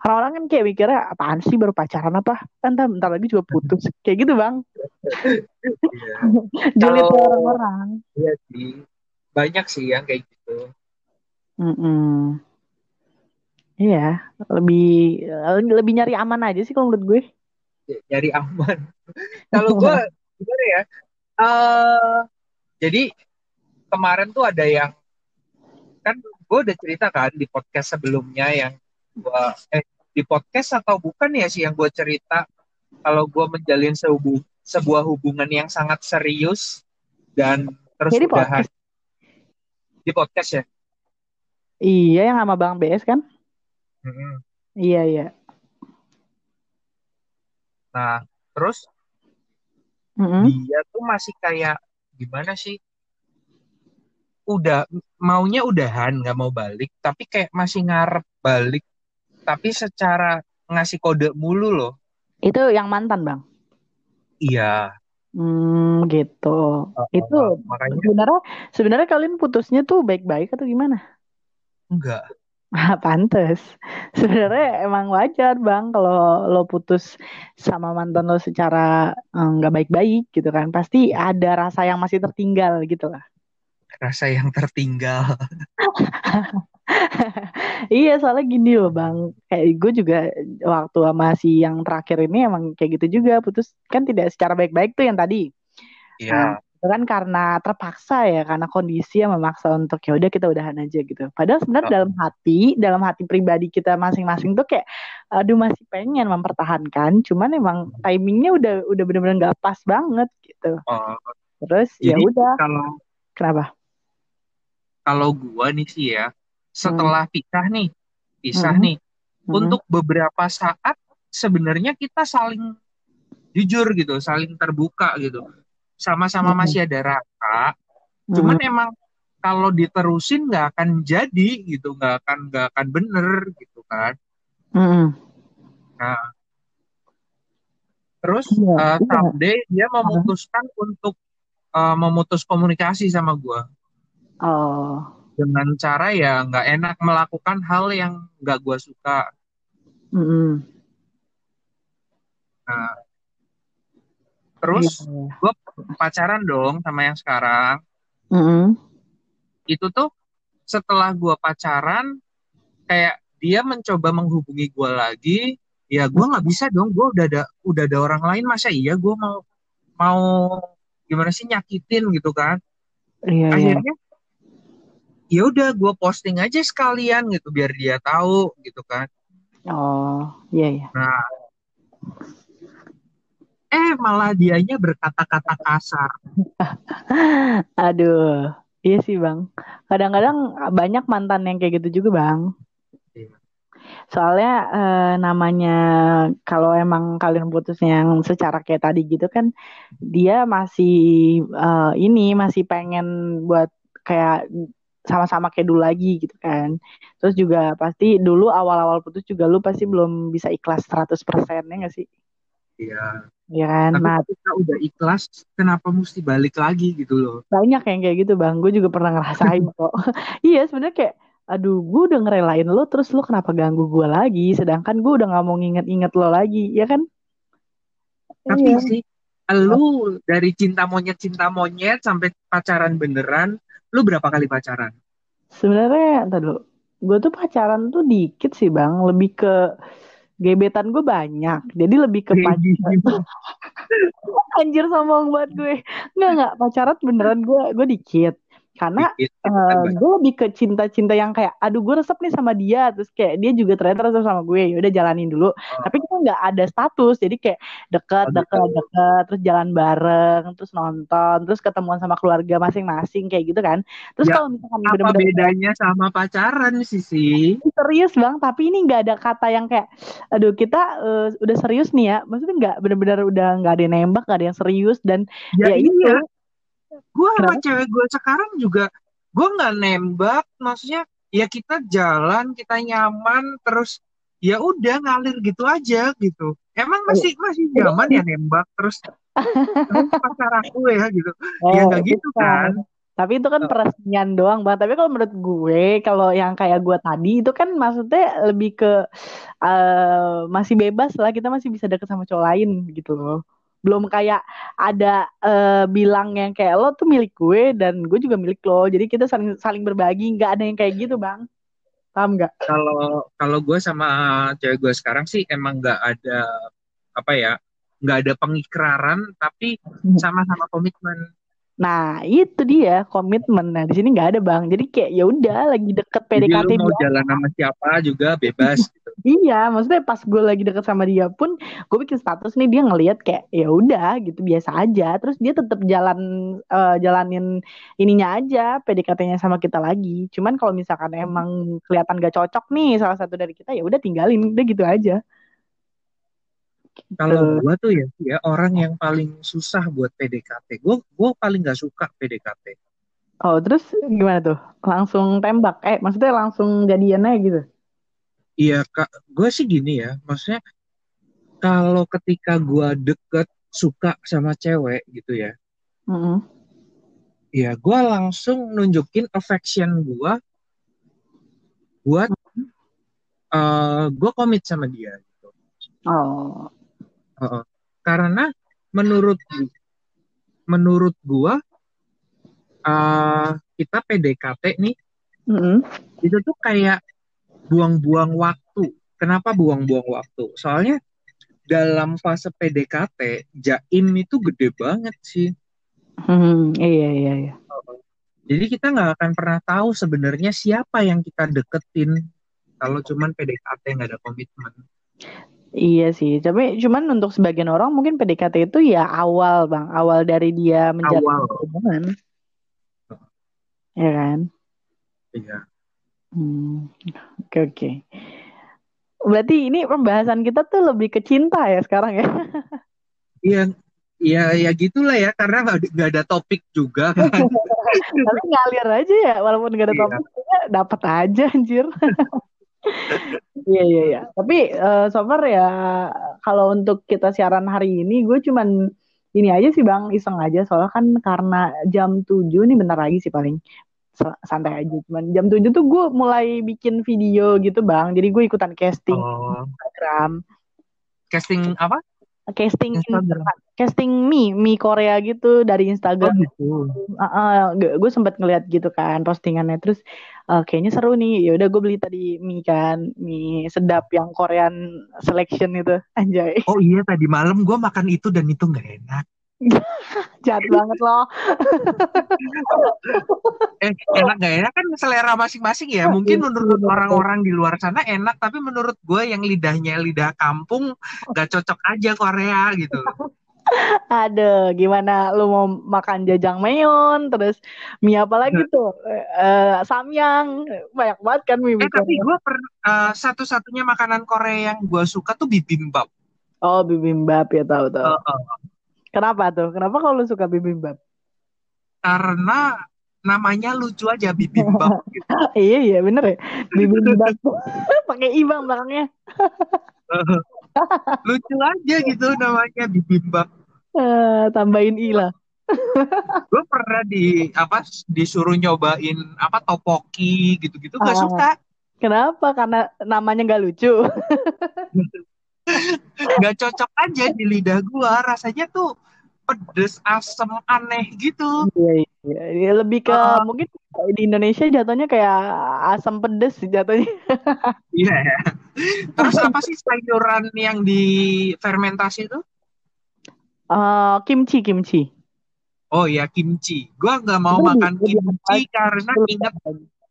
Orang-orang kan kayak mikirnya apaan sih baru pacaran apa? Kan bentar lagi juga putus. Kayak gitu bang. Iya. Julid orang-orang. Iya sih. Banyak sih yang kayak gitu. Mm -mm. Iya, lebih lebih nyari aman aja sih kalau menurut gue. Nyari aman. kalau gue gimana ya? Uh, jadi kemarin tuh ada yang kan gue udah cerita kan di podcast sebelumnya yang gue eh di podcast atau bukan ya sih yang gue cerita kalau gue menjalin sebuah sebuah hubungan yang sangat serius dan terus Jadi udahan podcast. di podcast ya Iya, yang sama Bang BS kan? hmm Iya, iya. Nah, terus mm-hmm. dia tuh masih kayak gimana sih? Udah maunya udahan, nggak mau balik, tapi kayak masih ngarep balik, tapi secara ngasih kode mulu loh. Itu yang mantan, Bang? Iya. Hmm, gitu. Uh, itu makanya sebenarnya sebenarnya kalian putusnya tuh baik-baik atau gimana? Enggak. Ah, pantes. Sebenarnya emang wajar bang kalau lo putus sama mantan lo secara eh, nggak um, baik-baik gitu kan. Pasti ada rasa yang masih tertinggal gitu lah. Rasa yang tertinggal. iya soalnya gini loh bang. Kayak gue juga waktu sama si yang terakhir ini emang kayak gitu juga putus kan tidak secara baik-baik tuh yang tadi. Iya. Nah, itu kan karena terpaksa ya karena kondisi yang memaksa untuk ya udah kita udahan aja gitu padahal sebenarnya oh. dalam hati dalam hati pribadi kita masing-masing tuh kayak aduh masih pengen mempertahankan cuman emang timingnya udah udah benar-benar nggak pas banget gitu oh. terus ya udah kalau kenapa kalau gua nih sih ya setelah hmm. pisah nih pisah hmm. nih hmm. untuk beberapa saat sebenarnya kita saling jujur gitu saling terbuka gitu sama-sama hmm. masih ada rasa hmm. cuman emang kalau diterusin nggak akan jadi gitu nggak akan nggak akan bener gitu kan hmm. nah terus ya, uh, someday dia memutuskan uh. untuk uh, memutus komunikasi sama gue oh dengan cara ya nggak enak melakukan hal yang nggak gue suka -hmm. nah terus yeah. gue pacaran dong sama yang sekarang. Mm -hmm. Itu tuh setelah gue pacaran, kayak dia mencoba menghubungi gue lagi, ya gue nggak bisa dong, gue udah ada udah ada orang lain, masa iya gue mau mau gimana sih nyakitin gitu kan? Iya, iya. Akhirnya ya udah gue posting aja sekalian gitu biar dia tahu gitu kan. Oh, iya iya. Nah, eh malah dianya berkata-kata kasar. Aduh, iya sih bang. Kadang-kadang banyak mantan yang kayak gitu juga bang. Iya. Soalnya eh, namanya kalau emang kalian putusnya yang secara kayak tadi gitu kan, dia masih eh, ini masih pengen buat kayak sama-sama kayak dulu lagi gitu kan. Terus juga pasti dulu awal-awal putus juga lu pasti belum bisa ikhlas 100% ya gak sih? Iya. Ya kan, Tapi nah, kita udah ikhlas, kenapa mesti balik lagi gitu loh? Banyak yang kayak gitu bang, gue juga pernah ngerasain kok. iya sebenarnya kayak, aduh gue udah ngerelain lo, terus lo kenapa ganggu gue lagi? Sedangkan gue udah gak mau nginget-inget lo lagi, ya kan? Tapi iya. sih, lu dari cinta monyet cinta monyet sampai pacaran beneran, lu berapa kali pacaran? Sebenarnya, tadi gue tuh pacaran tuh dikit sih bang, lebih ke gebetan gue banyak jadi lebih ke pacaran anjir sombong banget gue. Nggak nggak pacaran beneran gue gue dikit karena uh, gue lebih ke cinta-cinta yang kayak aduh gue resep nih sama dia. Terus kayak dia juga ternyata resep sama gue. Ya udah jalanin dulu. Oh. tapi kita nggak ada status. Jadi kayak deket Oh, deket gitu. deket terus jalan bareng terus nonton terus ketemuan sama keluarga masing-masing kayak gitu kan. Terus Ya, kalau misalkan Apa bener-bener bedanya sama pacaran sih sih? serius bang. Tapi ini nggak ada kata yang kayak aduh kita uh, udah serius nih ya. Maksudnya nggak bener-bener udah nggak ada yang nembak nggak ada yang serius. Dan Ya, ya, itu iya. Gue sama cewek gue sekarang juga, gue nggak nembak. Maksudnya ya kita jalan, kita nyaman, terus ya udah ngalir gitu aja gitu. Emang masih masih zaman ya nembak terus pacar aku ya gitu. Ya nggak gitu bukan. kan? Tapi itu kan Oh. peresmian doang bang. Tapi kalau menurut gue, kalau yang kayak gue tadi itu kan maksudnya lebih ke eh, masih bebas lah. Kita masih bisa deket sama cowok lain gitu loh. Belum kayak ada eh, bilang yang kayak lo tuh milik gue dan gue juga milik lo. Jadi kita saling saling berbagi. Nggak ada yang kayak gitu bang. Paham nggak? Kalau kalau gue sama cewek gue sekarang sih emang nggak ada apa ya, nggak ada pengikraran, tapi sama-sama komitmen. Nah itu dia komitmen. Nah di sini nggak ada bang. Jadi kayak ya udah lagi deket Jadi PDKT lu mau biasa. jalan sama siapa juga bebas gitu. Iya, maksudnya pas gue lagi deket sama dia pun, gue bikin status nih dia ngelihat kayak ya udah gitu biasa aja. Terus dia tetap jalan eh, jalanin ininya aja, PDKT-nya sama kita lagi. Cuman kalau misalkan emang kelihatan gak cocok nih salah satu dari kita, ya udah tinggalin, udah gitu aja. Kalau gue tuh ya, ya orang yang paling susah buat PDKT. Gue gue paling nggak suka PDKT. Oh, terus gimana tuh? Langsung tembak? Eh, maksudnya langsung jadian aja gitu? Iya, kak, gue sih gini ya, maksudnya kalau ketika gue deket suka sama cewek gitu ya, Mm-mm. ya gue langsung nunjukin affection gue buat eh gue komit sama dia gitu. Oh, Heeh. Karena menurut menurut gue eh kita PDKT nih Mm-mm. itu tuh kayak buang-buang waktu. Kenapa buang-buang waktu? Soalnya dalam fase PDKT, jaim itu gede banget sih. Hmm, iya iya iya. Jadi kita nggak akan pernah tahu sebenarnya siapa yang kita deketin kalau cuman PDKT nggak ada komitmen. Iya sih, tapi cuman untuk sebagian orang mungkin PDKT itu ya awal bang, awal dari dia menjalin Awal. hubungan, ya kan? Iya. Hmm, oke oke. Berarti ini pembahasan kita tuh lebih ke cinta ya sekarang ya? Iya, iya, ya gitulah ya karena nggak ada- nggak topik juga kan. Tapi ngalir aja ya, walaupun gak ada Iya. topik, dapat aja anjir. Iya iya iya. Tapi eh, so far ya kalau untuk kita siaran hari ini, gue cuman ini aja sih bang, iseng aja. Soalnya kan karena jam 7 nih bentar lagi sih paling santai aja. Cuman jam 7 tuh gue mulai bikin video gitu bang. Jadi gue ikutan casting Oh, Instagram. casting apa? Casting Instagram. casting mie, mie Korea gitu dari Oh Instagram. gitu. gue sempat ngeliat gitu kan postingannya terus eh, kayaknya seru nih ya udah gue beli tadi mie kan mie sedap yang Korean selection itu anjay Oh iya tadi malam gue makan itu dan itu nggak enak. jahat banget loh. Eh enak nggak enak? Kan selera masing-masing ya. Mungkin Iya, menurut orang-orang di luar sana enak, tapi menurut gue yang lidahnya lidah kampung nggak cocok aja Korea gitu. Aduh, gimana? Lu mau makan jajangmyeon terus mie apa lagi tuh? Eh, samyang. Banyak banget kan mie, Eh mie tapi gue per eh, satu-satunya makanan Korea yang gue suka tuh bibimbap. oh bibimbap ya tahu tahu. Heeh. Kenapa tuh kenapa kalau lu suka bibimbap karena namanya lucu aja bibimbap gitu. iya iya bener ya bibimbap pakai i bang belakangnya lucu aja gitu namanya bibimbap. Eh, tambahin i lah Gue pernah di apa disuruh nyobain apa topoki gitu-gitu gak Ah. suka. Kenapa? Karena namanya nggak lucu. Gak cocok aja di lidah gua rasanya tuh pedes asem aneh gitu. Iya, iya. Iya, Lebih ke Ah. mungkin di Indonesia jatuhnya kayak asam pedes sih jatuhnya. Iya ya. Terus apa sih sayuran yang difermentasi itu? Eh, kimchi, kimchi. Oh ya kimchi. Gua nggak mau makan kimchi karena ingat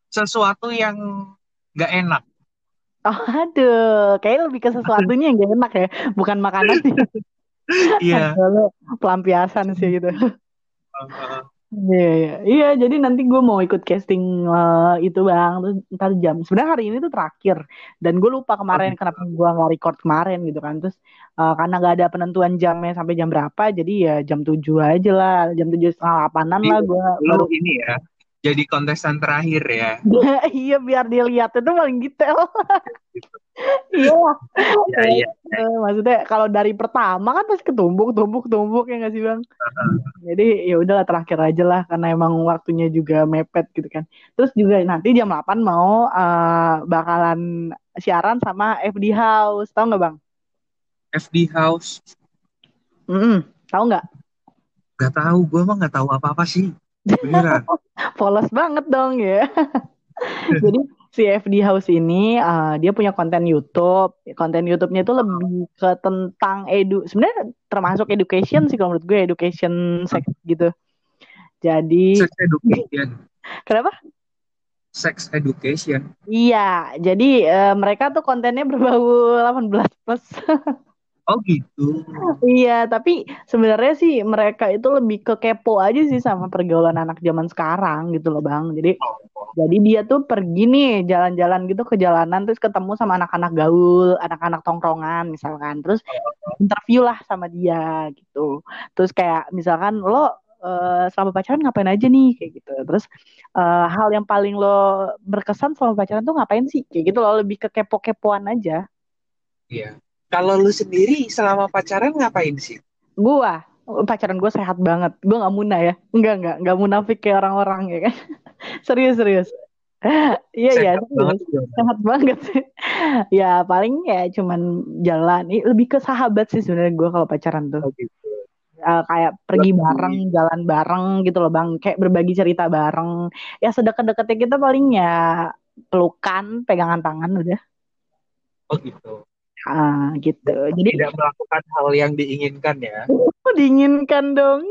sesuatu yang nggak enak. Oh, aduh, kayaknya lebih ke sesuatunya yang gak enak ya, bukan makanan. Iya. Lalu pelampiasan sih gitu. Uh, Iya, iya, iya. Jadi nanti gue mau ikut casting eh, itu bang, terus ntar jam. Sebenarnya hari ini tuh terakhir, dan gue lupa kemarin gitu. kenapa gue nggak record kemarin gitu kan. Terus eh, karena nggak ada penentuan jamnya sampai jam berapa, jadi ya jam 7 aja lah, jam tujuh setengah delapanan lah gue lu baru. ini ya, jadi kontestan terakhir ya. iya biar dilihat itu paling detail. Iya, Iya, iya. Eh, maksudnya kalau dari pertama kan pasti ketumbuk, tumbuk, tumbuk ya nggak sih bang? Jadi ya udahlah terakhir aja lah karena emang waktunya juga mepet gitu kan. Terus juga nanti jam 8 mau eh, bakalan siaran sama FD House, tahu nggak bang? FD House. Mm tahu nggak? Gak tahu, gue mah nggak tahu apa-apa sih. Beneran. Polos banget dong ya. Jadi si FD House ini eh, dia punya konten YouTube. Konten YouTube-nya itu lebih ke tentang edu. Sebenarnya termasuk education sih kalau menurut gue education sex gitu. Jadi Sex education. kenapa? Sex education. Iya, jadi eh, mereka tuh kontennya berbau 18 plus. Oh gitu. Iya, tapi sebenarnya sih mereka itu lebih ke kepo aja sih sama pergaulan anak zaman sekarang gitu loh Bang. Jadi jadi dia tuh pergi nih jalan-jalan gitu ke jalanan terus ketemu sama anak-anak gaul, anak-anak tongkrongan misalkan. Terus interview lah sama dia gitu. Terus kayak misalkan lo eh, selama pacaran ngapain aja nih kayak gitu. Terus eh, hal yang paling lo berkesan selama pacaran tuh ngapain sih? Kayak gitu lo lebih ke kepo-kepoan aja. Iya. Kalau lu sendiri selama pacaran ngapain sih? Gua pacaran gue sehat banget. Gue nggak muna ya. Enggak enggak enggak munafik kayak orang-orang ya kan. serius serius. Iya iya Sehat. Sehat banget sih. ya paling ya cuman jalan. Ih, Lebih ke sahabat sih sebenarnya gue kalau pacaran tuh. Oh gitu. Eh, kayak pergi bareng, jalan bareng gitu loh bang. Kayak berbagi cerita bareng. Ya sedekat-dekatnya kita paling ya pelukan, pegangan tangan udah. Oh gitu. Ah, gitu. Jadi Tidak melakukan hal yang diinginkan ya. Oh, diinginkan dong.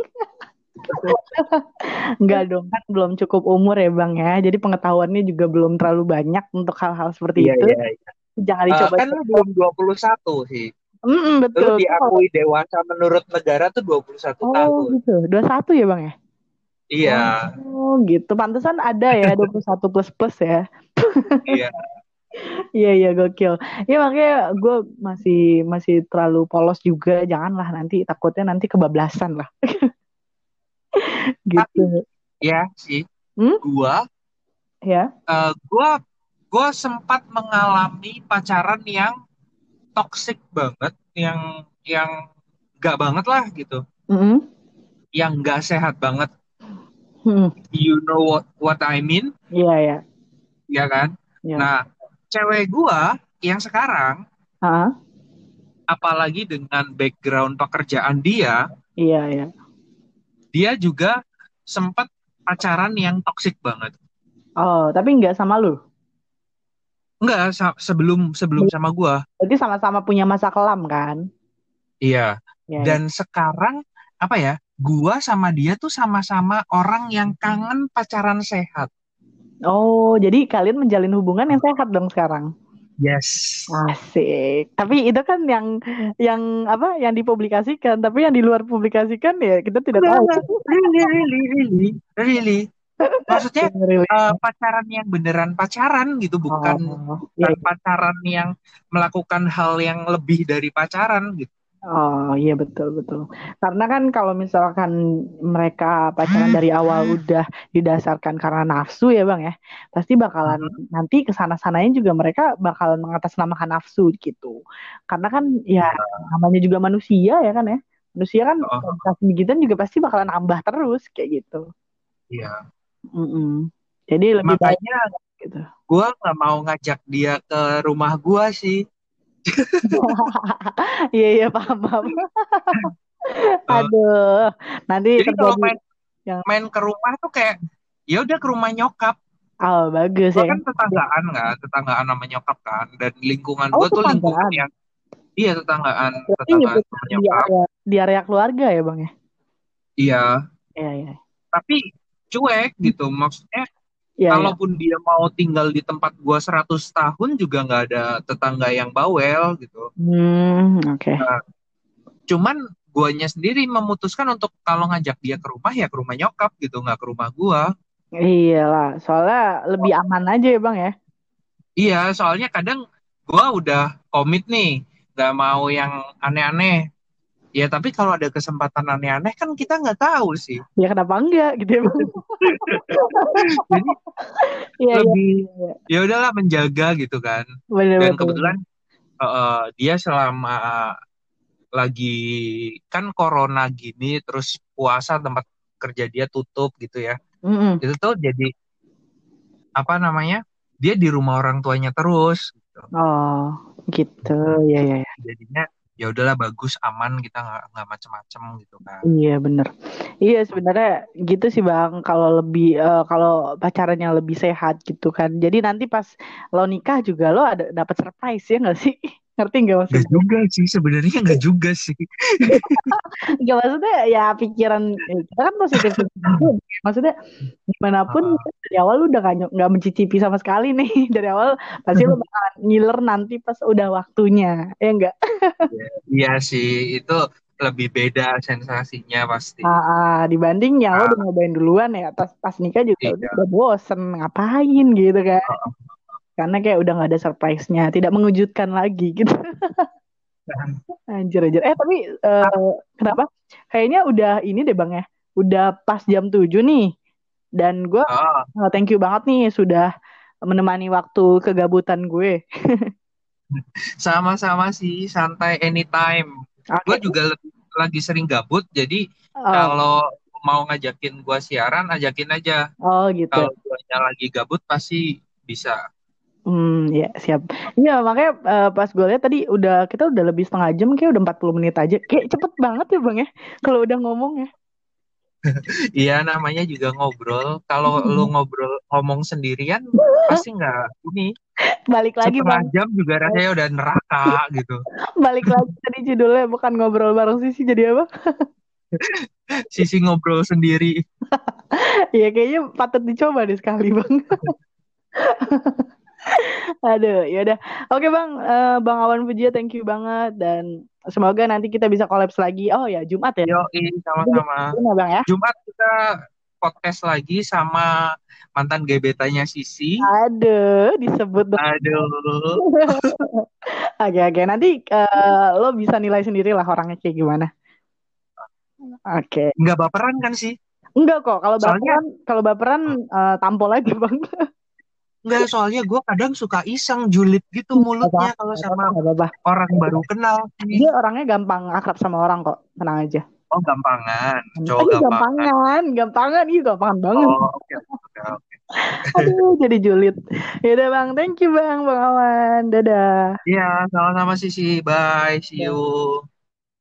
Enggak dong, kan belum cukup umur ya Bang ya. Jadi pengetahuannya juga belum terlalu banyak untuk hal-hal seperti Iya, itu. iya, iya. Jangan Eh, dicoba. kan lu belum 21 sih. Mm-mm, Lu betul. diakui dewasa menurut negara tuh 21 Oh, tahun. gitu. 21 ya Bang ya? Iya, Oh, gitu. Pantesan ada ya 21 plus plus ya. iya. Iya, iya gokil. Ya makanya gue masih masih terlalu polos juga. Janganlah nanti takutnya nanti kebablasan lah. gitu. Ya sih. Hmm? Gua Ya. eh, gua gua sempat mengalami pacaran yang toxic banget, yang yang gak banget lah gitu. Mm-mm. Yang gak sehat banget. Hmm. You know what what I mean? Iya, iya. Ya kan? Iya. Nah, cewek gua yang sekarang Ah, apalagi dengan background pekerjaan dia, iya, iya. dia juga sempat pacaran yang toxic banget. Oh, tapi nggak sama lu? Enggak, sa- sebelum sebelum sama gua. Berarti sama-sama punya masa kelam kan? Iya. Ya, Dan sekarang apa ya? Gua sama dia tuh sama-sama orang yang kangen pacaran sehat. Oh, jadi kalian menjalin hubungan yang sehat dong sekarang. Yes. Asik. Tapi itu kan yang yang apa? Yang dipublikasikan, tapi yang di luar publikasikan ya kita tidak tahu. Really, really, really, really. Maksudnya Really. eh, pacaran yang beneran pacaran gitu, bukan Oh, bukan pacaran yang melakukan hal yang lebih dari pacaran gitu. Oh iya betul betul. Karena kan kalau misalkan mereka pacaran dari awal udah didasarkan karena nafsu ya bang ya, pasti bakalan nanti ke sana sananya juga mereka bakalan mengatasnamakan nafsu gitu. Karena kan ya namanya juga manusia ya kan ya, manusia kan Oh. begituan juga pasti bakalan nambah terus kayak gitu. Iya. Mm-mm. Jadi lebih baik Makanya gitu. gua nggak mau ngajak dia ke rumah gua sih. Iya iya paham paham. Aduh, nanti Jadi kalau main yang- main ke rumah tuh kayak ya udah ke rumah nyokap. Oh bagus Gua ya. kan tetanggaan nggak, tetanggaan sama nyokap kan, dan lingkungan Oh, gua tuh lingkungan yang iya tetanggaan, Berarti tetanggaan sama di nyokap. area, di area keluarga ya bang ya? Iya, Iya, iya. Tapi cuek gitu. Maksudnya Iya. kalaupun dia mau tinggal di tempat gua 100 tahun juga nggak ada tetangga yang bawel gitu. Hmm, oke. Nah, cuman guanya sendiri memutuskan untuk kalau ngajak dia ke rumah ya ke rumah nyokap gitu, nggak ke rumah gua. Iyalah, soalnya lebih aman aja ya bang ya. Iya, soalnya kadang gua udah komit nih, nggak mau yang aneh-aneh. Ya tapi kalau ada kesempatan aneh-aneh kan kita nggak tahu sih. Ya kenapa enggak gitu ya? Jadi iya. lebih iya. ya udahlah menjaga gitu kan. Bener, Dan betul. kebetulan eh, dia selama lagi kan corona gini terus puasa tempat kerja dia tutup gitu ya. Mm-mm. Itu tuh jadi apa namanya? Dia di rumah orang tuanya terus gitu. Oh, gitu. Iya, iya, iya. Jadinya ya udahlah bagus aman kita nggak macem-macem gitu kan. Iya bener. Iya sebenarnya gitu sih bang. Kalau lebih eh, kalau pacarannya lebih sehat gitu kan. Jadi nanti pas lo nikah juga lo ada dapat surprise ya nggak sih? Ngerti nggak Gak maksudnya? juga sih sebenarnya nggak juga sih. Nggak maksudnya ya pikiran kita kan positif. Maksudnya gimana pun Ah. dari awal lu udah gak, ny- nggak mencicipi sama sekali nih. Dari awal pasti lo bakal ngiler nanti pas udah waktunya. Ya enggak? Iya sih itu lebih beda sensasinya pasti. Ah, ah, dibanding yang lo Ah, udah nyobain duluan ya pas pas nikah juga iya. udah bosen ngapain gitu kan. Karena kayak udah nggak ada surprise-nya, tidak mengejutkan lagi gitu. Anjir anjir. Eh tapi eh, kenapa? Kayaknya udah ini deh Bang ya. Udah pas jam 7 nih. Dan gue Oh, thank you banget nih sudah menemani waktu kegabutan gue. sama-sama sih santai anytime. Gue Oke. juga lagi sering gabut jadi Oh, kalau mau ngajakin gua siaran ajakin aja. oh gitu. Kalau guanya lagi gabut pasti bisa. Hmm, ya siap. Iya makanya eh, pas gue lihat tadi udah kita udah lebih setengah jam kayak udah 40 menit aja. Kayak cepet banget ya Bang ya. Kalau udah ngomong ya. Iya namanya juga ngobrol. Kalau lu ngobrol ngomong sendirian pasti nggak ini Balik lagi setengah Bang. jam juga rasanya udah neraka gitu. Balik lagi tadi judulnya bukan ngobrol bareng Sisi jadi apa? Sisi ngobrol sendiri. Iya kayaknya patut dicoba deh sekali bang. Aduh, ya udah. Oke bang, Eh, bang Awan Pujia, thank you banget dan semoga nanti kita bisa kolaps lagi. Oh ya Jumat ya? Yoi sama-sama. Iya bang ya. Jumat kita podcast lagi sama mantan gebetannya Sisi. Aduh, disebut dong. Aduh. Oke oke, nanti eh, lo bisa nilai sendiri lah orangnya kayak gimana. Oke, Nggak baperan kan sih? enggak kok. Kalau Soalnya baperan, kalau baperan eh, tampol aja bang. Enggak, soalnya gue kadang suka iseng julid gitu mulutnya kalau sama apa-apa, gak apa-apa. orang baru kenal sih. Dia orangnya gampang akrab sama orang kok, tenang aja. Oh, gampangan. Cowok gampangan. gampangan, gampangan, iya gampangan banget. Oh, oke, oke, oke. Aduh, jadi julid. Yaudah bang, thank you bang, bang Awan. Dadah. Iya, sama-sama Sisi. Bye, see you.